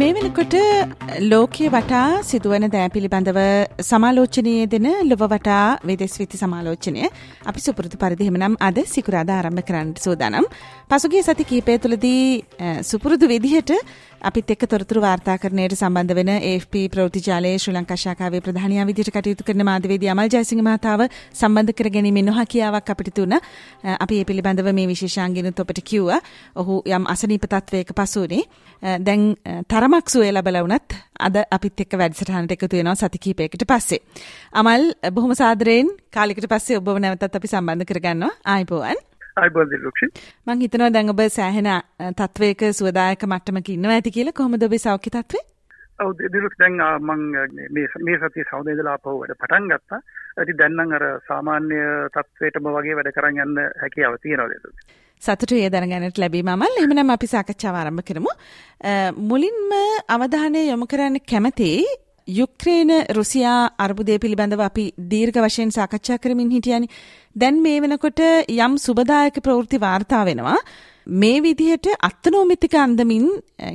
මේ වෙනකොට ලෝකයේ වටා සිදුවන දෑ පිළිබඳව සමාලෝචනයේ දෙන ලොව වටා වෙදෙස් විති සමාලෝචනය අපි සුපුරුදු පරිදිහෙමනම් අද සිකුරාද ආරම්භ කරන්න සූදානම්. පසුගේ සති කීපය තුළදී සුපුරුදු විදිහට අපිත් එක්ක තොරතුරු වාර්තාකරණයට සම්බන්ධ වෙන AFP ප්‍රවෘත්තිජාලයේ ශ්‍රී ලංකා ශාඛාවේ ප්‍රධානියා විදිහට කටයුතු කරන මාධ්‍යවේදී අමල් ජයසිංහ මහතාව සම්බන්ධ කර ගැනීමෙන් නොහැකියාවක් අපිට තුන අපි මේ පිළිබඳව මේ විශේෂාංගිනුත් ඔබට කිව්වා. ඔහු යම් අසනීප තත්වයක පසුනේ. දැන් තරමක් සුවය ලැබලා වුණත් අද අපිත් එක්ක වැඩසටහනට එකතු වෙනවා සති කිහිපයකට පස්සේ. අමල් බොහොම සාදරයෙන් කාලයකට පස්සේ ඔබව නැවතත් අපි සම්බන්ධ කරගන්නවා. ආයිබෝවන්. අයිබෝන් දිලුක්ෂි මං හිතනවා දැන් ඔබ සෑහෙන තත්වයක සුවදායක මට්ටමක ඉන්නවා ඇති කියලා කොහොමද ඔබේ සෞඛ්‍ය තත්ත්වය? ඔව් දිලුක්ෂි දැන් මං මේ මේ සතිය සෞදේ ඉඳලා ආපහු වැඩ පටන් ගත්තා. ඉතින් දැන් නම් අර සාමාන්‍ය තත්වයටම වගේ වැඩ කරන් යන්න හැකියාව තියෙනවා දිලුක්ෂි. සතුටු ඒ දැනගන්නට ලැබීම අමල් එහෙමනම් අපි සාකච්ඡාව ආරම්භ කරමු. මුලින්ම අවධානය යොමු කරන්න කැමති යුක්්‍රේන රුසියා අර්බුදය පිළිබඳව අපි දීර්ඝ වශයෙන් සාකච්ඡා කරමින් හිටියනි. දැන් මේ වෙනකොට යම් සුබදායක ප්‍රවෘත්ති වාර්තා වෙනවා. මේ විදිහට අත්තනෝමිතික අන්දමින්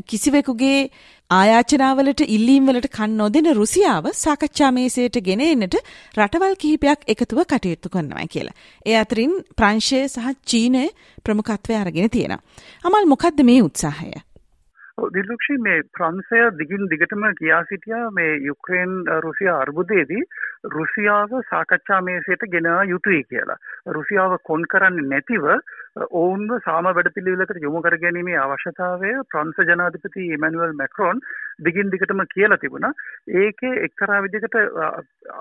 කිසිවෙකුගේ ආයාචනාවලට ඉල්ලීම්වලට කන් නොදෙන රුසියාව සාකච්ඡා මේසයට ගෙන එන්නට රටවල් කිහිපයක් එකතුව කටයුතු කරනවා කියලා. ඒ අතරින් ප්‍රංශය සහ චීනය ප්‍රමුඛත්වය අරගෙන තියෙනවා. අමල් මොකද්ද මේ උත්සාහය? දිල්ලක්ෂි මේ ප්‍රංසය දිගින් දිගටම කියා සිටියා මේ යුක්‍රේන් රුසියා අර්බුදයේදී රුසියාව සාකච්ඡා මේසයට ගෙනා යුතුයි කියලා. රුසියාව කොන් කරන්නේ නැතිව ඔවුන්ව සාම වැඩපිළිවෙලකට යොමු කර ගැනීමේ අවශ්‍යතාවය ප්‍රංශ ජනාධිපති ඉමැනුවල් මැක්‍රෝන් දිගින් දිගටම කියලා තිබුණා. ඒකේ එක්තරා විදිහකට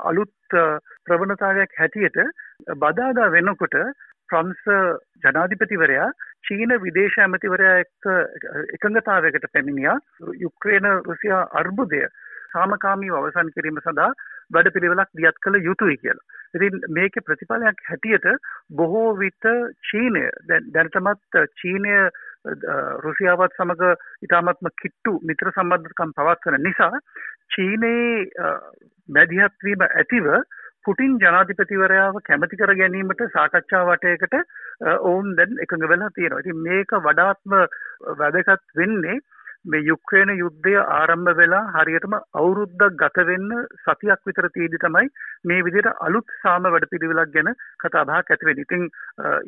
අලුත් ප්‍රවණතාවයක් හැටියට බදාදා වෙනකොට ප්‍රංශ ජනාධිපතිවරයා චීන විදේශ ඇමතිවරයා එක්ක එකඟතාවයකට පැමිණියා යුක්්‍රේන රුසියා අර්බුදය සාමකාමීව අවසන් කිරීම සඳහා වැඩ පිළිවෙලක් දියත් කළ යුතුයි කියලා. ඉතින් මේක ප්‍රතිඵලයක් හැටියට බොහෝ විට චීනය දැනටමත් චීනය රුසියාවත් සමඟ ඉතාමත්ම කිට්ටු මිත්‍ර සම්බන්ධකම් පවත්වන නිසා චීනයේ මැදිහත්වීම ඇතිව පුටින් ජනාධිපතිවරයාව කැමති කර ගැනීමට සාකච්ඡා වටයකට ඔවුන් දැන් එකඟ වෙලා තියෙනවා. ඉතින් මේක වඩාත්ම වැදගත් වෙන්නේ මේ යුක්්‍රේන යුද්ධය ආරම්භ වෙලා හරියටම අවුරුද්දක් ගත වෙන්න සතියක් විතර තියේදී තමයි මේ විදිහට අලුත් සාම වැඩපිළිවෙලක් ගැන කතාබහක් ඇති වෙන්නේ. ඉතින්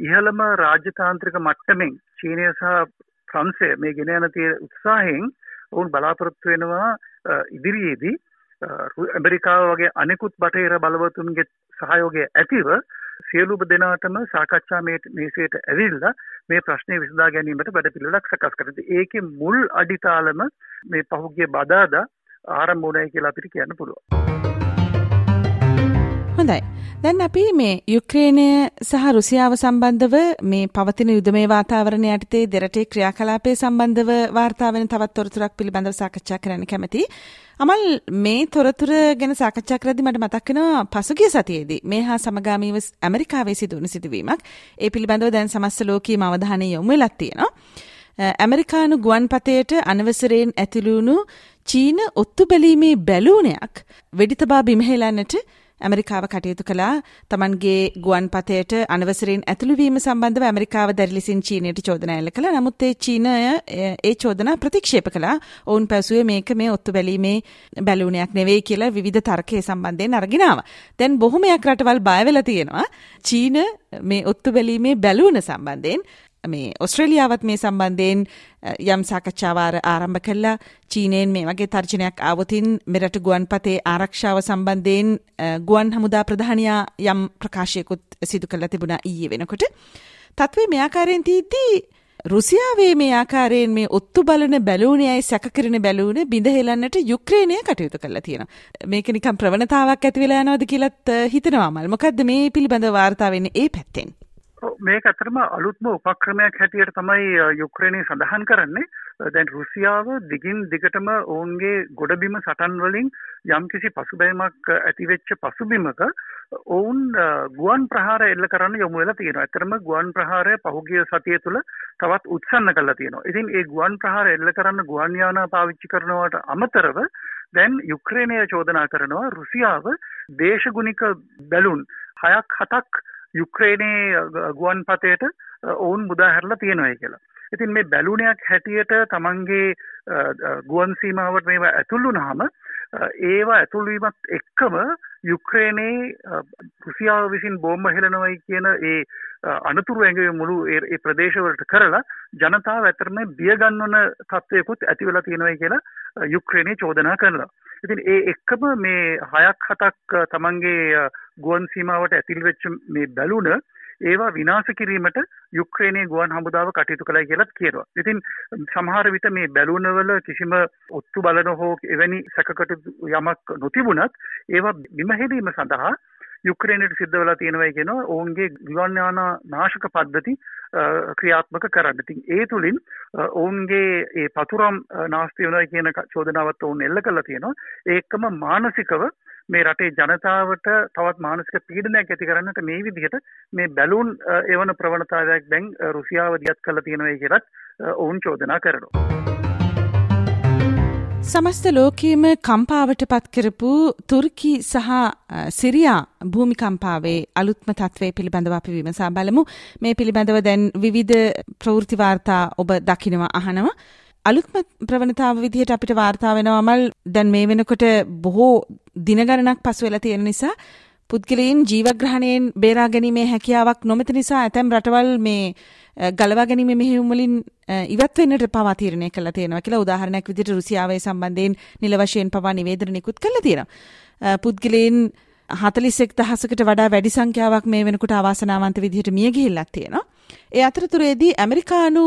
ඉහළම රාජ්‍යතාන්ත්‍රික මට්ටමින් චීනය සහ ප්‍රංශය මේ ගෙන යන තියෙන උත්සාහයෙන් ඔවුන් බලාපොරොත්තු වෙනවා ඉදිරියේදී ඇමරිකාව වගේ අනෙකුත් බටහිර බලවතුන්ගේ සහයෝගය ඇතිව සියලුම දෙනාටම සාකච්ඡා මේසයට ඇවිල්ලා මේ ප්‍රශ්නය විසඳා ගැනීමට වැඩපිළිවෙලක් සකස් කරති. ඒකේ මුල් අඩිතාලම මේ පහුගිය බදාදා ආරම්භ වුණයි කියලා අපිට කියන්න පුළුවන්. හොඳයි. දැන් අපි මේ යුක්්‍රේණය සහ රුසියාව සම්බන්ධව මේ පවතින යුදමේ වාතාවරණය යටතේ දෙරටේ ක්‍රියාකලාපය සම්බන්ධව වාර්තාාවෙන තවත් තොරතුරක් පිළිබඳව සාකච්ඡා කරන්න කැමති. අමල් මේ තොරතුර ගැන සාකච්ඡා කරදි මට මතක්කෙනවා පසුගිය සතියේදී මේ හා සමගාමීව ඇමරිකාවේ සිදුවන සිදුවීමක් ඒ පිළිබඳව දැන් සමස්ත ලෝකීය අවධානය යොමු වෙලක් තියෙනවා. ඇමරිකානු ගුවන්පතයට අනවසරයෙන් ඇතිලුණු චීන ඔත්තු බැලීමේ බැලූනයක් වෙඩිතබා බිමහෙලන්නට ඇමරිකාව කටයුතු කළා තමන්ගේ ගුවන් පතයට අනවසරෙන් ඇතුළුවීම සම්බන්ධව ඇමරිකාව දැරිලිසින් චීනයට චෝදනා එල්ල කළා. නමුත් ඒ චීනය ඒ චෝදනා ප්‍රතික්ෂේප කළා. ඔවුන් පැවසුවේ මේක මේ ඔත්තු බැලීමේ බැලුණයක් නෙවෙයි කියලා විවිධ තර්කයේ සම්බන්ධයෙන් අරගෙන ආවා. දැන් බොහොමයක් රටවල් බය වෙලා තියෙනවා. චීන මේ ඔත්තු බැලීමේ බැලුණ සම්බන්ධයෙන් මේ ඔස්ට්‍රේලියාවත් මේ සම්බන්ධයෙන් යම් සාකච්ඡාවාර ආරම්භ කළා චීනයෙන් මේ වගේ තර්ජනයක් ආවොතින් මෙරට ගුවන්පතේ ආරක්ෂාව සම්බන්ධයෙන් ගුවන් හමුදා ප්‍රධානයා යම් ප්‍රකාශයකුත් සිදු කළා තිබුණා ඊයේ වෙනකොට. තත්ත්වේ මේ ආකාරයෙන් තීද්දී රුසියාවේ මේ ආකාරයෙන් මේ ඔත්තු බලන බැලූනයයි සැකකරන බැලූන බිඳහෙලන්නට යුක්්‍රේණය කටයුතු කරලා තියෙන. මේක නිකම් ප්‍රවණතාවක් ඇති වෙලා යනවද කියලත් හිතනවා මල් මොකක්ද මේ පිළිබඳ වාර්තාවෙන්නේ ඒ පැත්තෙන්. මේක ඇතරම අලුත්ම උපක්‍රමයක් හැටියට තමයි යුක්‍රේණය සඳහන් කරන්නේ දැන් රුසියාව දිගින් දිගටම ඔවුන්ගේ ගොඩබිම සටන් වලින් යම්කිසි පසුබැමක් ඇතිවෙච්ච පසුබිමක ඔවුන් ගුවන් ප්‍රහාර එල්ල කරන්න යොමු වෙලා තියෙනවා. ඇතරම ගුවන් ප්‍රහාරය පහුගිය සතිය තුළ තවත් උත්සන්න කරලා තියෙනවා. ඉතින් ඒ ගුවන් ප්‍රහාර එල්ල කරන්න ගුවන් යානා පාවිච්චි කරනවට අමතරව දැන් යුක්‍රේනය චෝදනා කරනවා රුසියාව දේශගුණික බැලුන් හයක් හතක් යුක්‍රේනයේ ගුවන් පතයට ඔවුන් මුදාහැරලා තියෙනවයි කියලා. ඉතින් මේ බැලුනයක් හැටියට තමන්ගේ ගුවන් සීමාවට මේවා ඇතුළුනහම ඒවා ඇතුල්වීමත් එක්කම යුක්‍රේනයේ රුසියාව විසින් බෝම්බ හෙලනවයි කියන ඒ අනතුරු ඇඟේ මුළු ඒ ප්‍රදේශවලට කරලා ජනතාව ඇතරම බියගන්වන තත්ත්වයකුත් ඇති වෙලා තියෙනවයි කියලා යුක්‍රේනයේ චෝදනා කරලා. ඉතින් ඒ එක්කම මේ හයක් හතක් තමන්ගේ ගුවන් සීමාවට ඇතිල් වෙච්ච මේ බැලුන ඒවා විනාශ කිරීමට යුක්‍රේනයේ ගුවන් හමුදාව කටයුතු කළයි කියලත් කියනවා. ඉතින් සමහර විට මේ බැලුනවල කිසිම ඔත්තු බලන හෝ එවැනි සැකකටු යමක් නොතිබුණත් ඒවා බිමහෙදීම සඳහා යුක්‍රේනයට සිද්ධ වෙලා තියෙනවා කියනවා ඔවුන්ගේ ගුවන් යාන නාශක පද්ධති ක්‍රියාත්මක කරන්න. ඉතින් ඒ තුලින් ඔවුන්ගේ ඒ පතුරම් නාස්ති වෙනවා කියන චෝදනාවත් ඔවුන් එල්ල කරලා තියෙනවා. ඒකම මානසිකව මේ රටේ ජනතාවට තවත් මානසික පීඩනයක් ඇති කරන්නට මේ විදිහට මේ බැලුන් එවන ප්‍රවණතාවයක් දැන් රුසියාව දියත් කරලා තියෙනවා කියලත් ඔවුන් චෝදනා කරනවා. සමස්ත ලෝකයේම කම්පාවට පත්කරපු තුර්කි සහ සිරියා භූමිකම්පාවේ අලුත්ම තත්ත්වය පිළිබඳව අපි විමසා බලමු. මේ පිළිබඳව දැන් විවිධ ප්‍රවෘත්ති වාර්තා ඔබ දකිනවා අහනවා. අලුත්ම ප්‍රවණතාව විදිහට අපිට වාර්තා වෙනවමල් දැන් මේ වෙනකොට බොහෝ දින ගණනක් පසු වෙලා තියෙන නිසා පුද්ගලයන් ජීවග්‍රහණයෙන් බේරා ගැනීමේ හැකියාවක් නොමැති නිසා ඇතැම් රටවල් මේ ගලවා ගැනීම මෙහෙයුම් වලින් ඉවත් වෙන්නට පවා තීරණය කළා තියෙනවා කියලා උදාහරණයක් විදිහට රුසියාවේ සම්බන්ධයෙන් නිල වශයෙන් පවා නිවේදන නිකුත් කළා තියෙනවා. පුද්ගලයන් 41000කට වඩා වැඩි සංඛ්‍යාවක් මේ වෙනකොට අවාසනාවන්ත විදිහට මිය ගිහිල්ලක් තියෙනවා. ඒ අතරතුරේදී ඇමරිකානු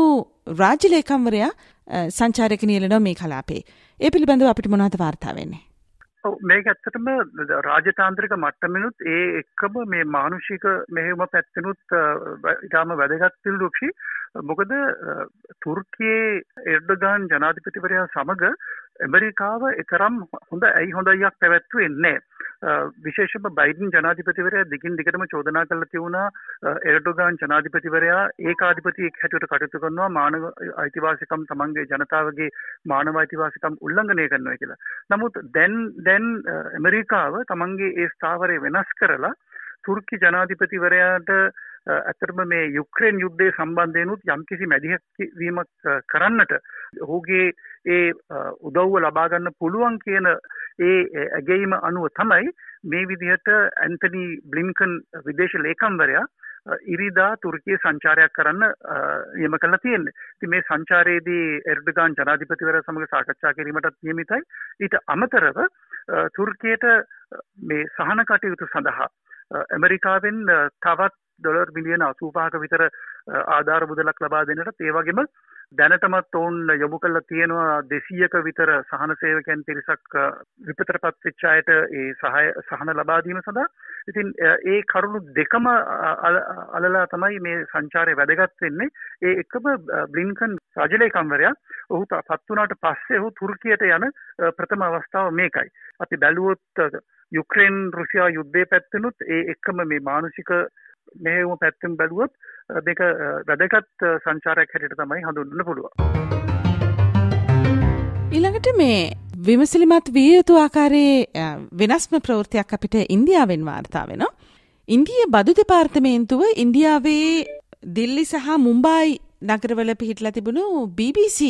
රාජ්‍ය ලේකම්වරයා සංචාරක නියලනවා මේ කලාපේ. ඒ පිළිබඳව අපිට මොනවද වාර්තා වෙන්නේ? මේක ඇත්තටම රාජතාන්ත්‍රික මට්ටමිනුත් ඒ එක්කම මේ මානුෂික මෙහෙම පැත්තනුත් ඉතාම වැදගත් පිල්ලුක්ෂි මොකද තුර්කයේ එර්ඩගාන් ජනාධිපතිවරයා සමග ඇමරිකාව එතරම් හොඳ ඇයි හොඳයක් පැවැත්ව එන්නේ. විශේෂම බයිඩන් ජනාධිපතිවරයා දිගින් දිගටම චෝදනා කළ තිවුණා එරඩුගාන් ජනාධිපතිවරයා ඒකාධිපතියෙක් හැටියට කටයුතු කරනවා මානව අයිතිවාසිකම් තමන්ගේ ජනතාවගේ මානව අයිතිවාසිකම් උල්ලංඝනය කරනවා කියලා. නමුත් දැන් දැන් ඇමරිකාව තමන්ගේ ඒ ස්ථාවරය වෙනස් කරලා තුර්කි ජනාධිපතිවරයාට ඇතරම මේ යුක්‍රේන් යුද්ධය සම්බන්ධයනුත් යම්කිසි මැදිහවීමක් කරන්නට ඔහුගේ ඒ උදව්ව ලබාගන්න පුළුවන් කියන ඒ ඇගැයිම අනුව තමයි මේ විදිහට ඇන්තනි බ්ලින්කන් විදේශ ලේකම්වරයා ඉරිදා තුර්කිය සංචාරයක් කරන්න නියම කළ තියෙන්නේ. ඉතින් මේ සංචාරයේදී එර්ඩගාන් ජනාධිපතිවර සමග සාකච්ඡා කිරීමටත් නියමිතයි. ඊට අමතරව තුර්කියට මේ සහන කටයුතු සඳහා ඇමරිකාවෙන් තවත් ඩොලර් මිලියන 85ක විතර ආධාර මුදලක් ලබා දෙන්නට ඒ වගේම දැනටමත් ඔවුන් යොමු කල්ලා තියෙනවා දෙසීයක විතර සහන සේවකයන් පිරිසක් විපතර පත්වෙච්ච අයට ඒ සහය සහන ලබාදීම සඳහා. ඉතින් ඒ කරුණු දෙකම අලලා තමයි මේ සංචාරය වැදගත් වෙන්නේ. ඒ එකම බ්ලින්කන් රජලේකම්වරයා ඔහු පත්වනාට පස්සේ ඔහු තුර්කියට යන ප්‍රථම අවස්ථාව මේකයි. අපි බැලුවොත් යුක්‍රේන් රුසියා යුද්ධය පැත්තනුත් ඒ එක්කම මේ මානුෂික මෙහෙවම පැත්තෙන් බැලුවොත් මේක වැදගත් සංචාරයක් හැටියට තමයි හඳුන්වන්න පුළුවන්. ඊළඟට මේ විමසිලිමත් විය යුතු ආකාරයේ වෙනස්ම ප්‍රවෘත්තියක් අපිට ඉන්දියාවෙන් වාර්තා වෙනවා. ඉන්දිය බදු දෙපාර්තමේන්තුව ඉන්දියාවේ දිල්ලි සහ මුම්බායි නගරවල පිහිටලා තිබුණු BBC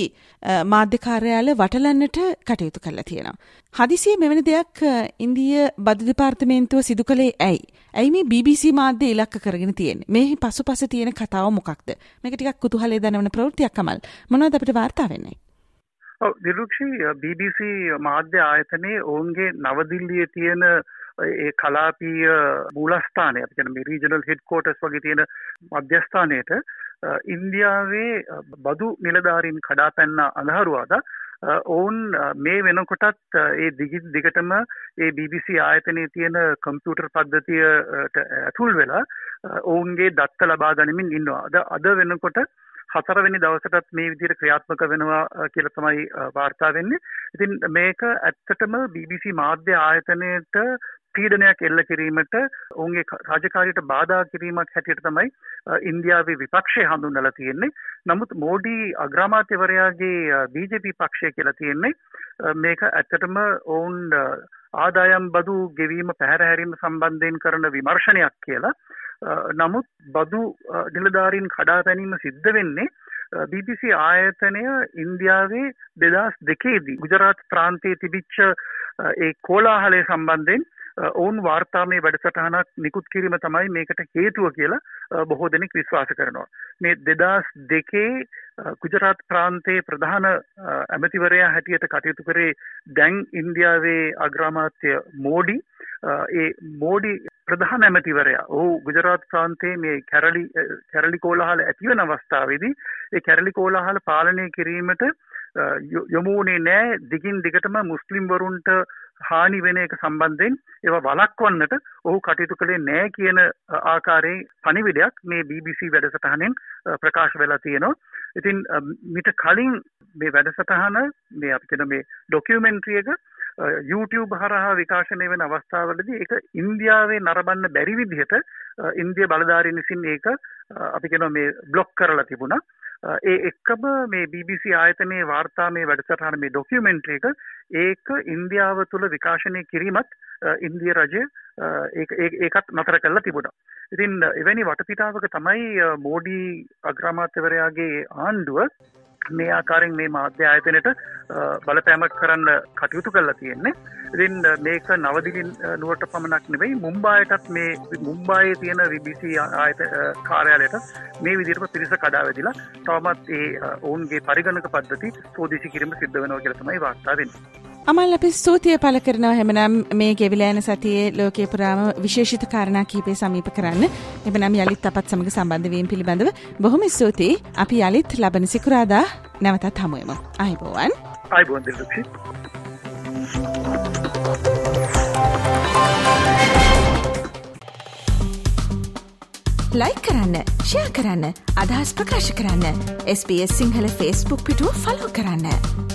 මාධ්‍ය කාර්යාල වටලන්නට කටයුතු කරලා තියෙනවා. හදිසියේ මෙවැනි දෙයක් ඉන්දිය බදු දෙපාර්තමේන්තුව සිදු කළේ ඇයි? ඇයි මේ BBC මාධ්‍ය ඉලක්ක කරගෙන තියෙන්නේ? මේ පසුපස තියෙන කතාව මොකක්ද? මේක ටිකක් කුතුහලයේ දනවන ප්‍රවෘත්තියක් කමල්. මොනවද අපිට වාර්තා වෙන්නේ? ඔව් දිරුක්ෂි BBC මාධ්‍ය ආයතනයේ ඔවුන්ගේ නවදිල්ලියේ තියෙන ඒ කලාපීය මූලස්ථානය අපි කියන මේ රීජනල් හෙඩ්කෝටර්ස් වගේ තියෙන මධ්‍යස්ථානයට ඉන්දියාවේ බදු නිලධාරීන් කඩා පැන්න අඳහරුවාද ඔවුන් මේ වෙනකොටත් ඒ දිගින් දිගටම ඒ BBC ආයතනයේ තියෙන කම්පියුටර් පද්ධතියට ඇතුල් වෙලා ඔවුන්ගේ දත්ත ලබා ගනිමින් ඉන්නවා. අද අද වෙනකොට හතරවෙනි දවසටත් මේ විදිහට ක්‍රියාත්මක වෙනවා කියලා තමයි වාර්තා වෙන්නේ. ඉතින් මේක ඇත්තටම BBC මාධ්‍ය ආයතනයට පීඩනයක් එල්ල කිරීමට ඔවුන්ගේ රාජකාරියට බාධා කිරීමක් හැටියට තමයි ඉන්දියාවේ විපක්ෂය හඳුන්වලා තියෙන්නේ. නමුත් මෝඩී අග්‍රාමාත්‍යවරයාගේ BJP පක්ෂය කියලා තියෙන්නේ මේක ඇත්තටම ඔවුන් ආදායම් බදු ගෙවීම පැහැරහැරීම සම්බන්ධයෙන් කරන විමර්ශනයක් කියලා. නමුත් බදු නිලධාරීන් කඩා පැනීම සිද්ධ වෙන්නේ BBC ආයතනය ඉන්දියාවේ දෙදස් දෙකේදී ගුජරාත් ප්‍රාන්තයේ තිබිච්ච ඒ කෝලාහලය සම්බන්ධයෙන් ඔවුන් වාර්තාමය වැඩසටහනක් නිකුත් කිරීම තමයි මේකට හේතුව කියලා බොහෝ දෙනෙක් විශ්වාස කරනවා. මේ දෙදස් දෙකේ ගුජරාත් ප්‍රාන්තයේ ප්‍රධාන ඇමතිවරයා හැටියට කටයුතු කරේ දැන් ඉන්දියාවේ අග්‍රාමාත්‍ය මෝඩි ඒ මෝඩි ප්‍රධාන ඇමතිවරයා ඔහු ගුජරාත් ප්‍රාන්තයේ මේ කැරලි කැරලි කෝලාහල ඇතිවන අවස්ථාවේදී ඒ කැරලි කෝලාහල පාලනය කිරීමට යොමුණේ නෑ දිගින් දිගටම මුස්ලිම් වරුන්ට හානි වෙන එක සම්බන්ධයෙන් ඒවා වලක්වන්නට ඔහු කටයුතු කළේ නෑ කියන ආකාරයේ පණිවිඩයක් මේ BBC වැඩසටහනෙන් ප්‍රකාශ වෙලා තියෙනවා. ඉතින් මිට කලින් මේ වැඩසටහන මේ අපි කියන මේ ඩොකියුමෙන්ට්‍රි එක YouTube හරහා විකාශනය වෙන අවස්ථාවලදී ඒක ඉන්දියාවේ නරඹන්න බැරි විදිහට ඉන්දිය බලධාරීන් විසින් ඒක අපි කියනවා මේ බ්ලොක් කරලා තිබුණා. ඒ එක්කම මේ BBC ආයතනයේ වාර්තා මේ වැඩසටහන මේ ඩොකියුමෙන්ට්‍රි එක ඒක ඉන්දියාව තුළ විකාශනය කිරීමත් ඉන්දිය රජය ඒකත් නතර කරලා තිබුණා. ඉතින් එවැනි වටපිටාවක තමයි මෝඩී අග්‍රාමාත්‍යවරයාගේ ආණ්ඩුව මේ ආකාරයෙන් මේ මාධ්‍ය ආයතනයට බලපෑමක් කරන්න කටයුතු කරලා තියෙන්නේ. ඉතින් මේක නවදිලින් නුවට පමණක් නෙවෙයි මුම්බායටත් මේ මුම්බායේ තියෙන BBC ආයත කාර්යාලයට මේ විදිහටම පිරිස කඩා වැදිලා තවමත් ඒ ඔවුන්ගේ පරිගණක පද්ධති සෝදිසි කිරීම සිද්ධ වෙනවා කියලා තමයි වාර්තා වෙන්නේ. අමල් අපි ස්තුතිය පල කරනවා. හැමනම් මේ ගෙවිලෑන සතියේ ලෝකේ පුරාම විශේෂිත කාරණා කීපේ සමීප කරන්න. එබනම් යළිත් අපත් සමඟ සම්බන්ධවීම පිළිබඳව බොහොම ස්තුතියි. අපි යළිත් ලබන සිකුරාදා නැවතත් හමුවම. අයිබෝවන්. අයිබෝන් දිල්ලක්ෂි ලයි කරන්න ෂයා කරන්න අදහස් ප්‍රකාශ කරන්න. SBS සිංහල ෆස්බුක් පිටුව ෆලෝ කරන්න.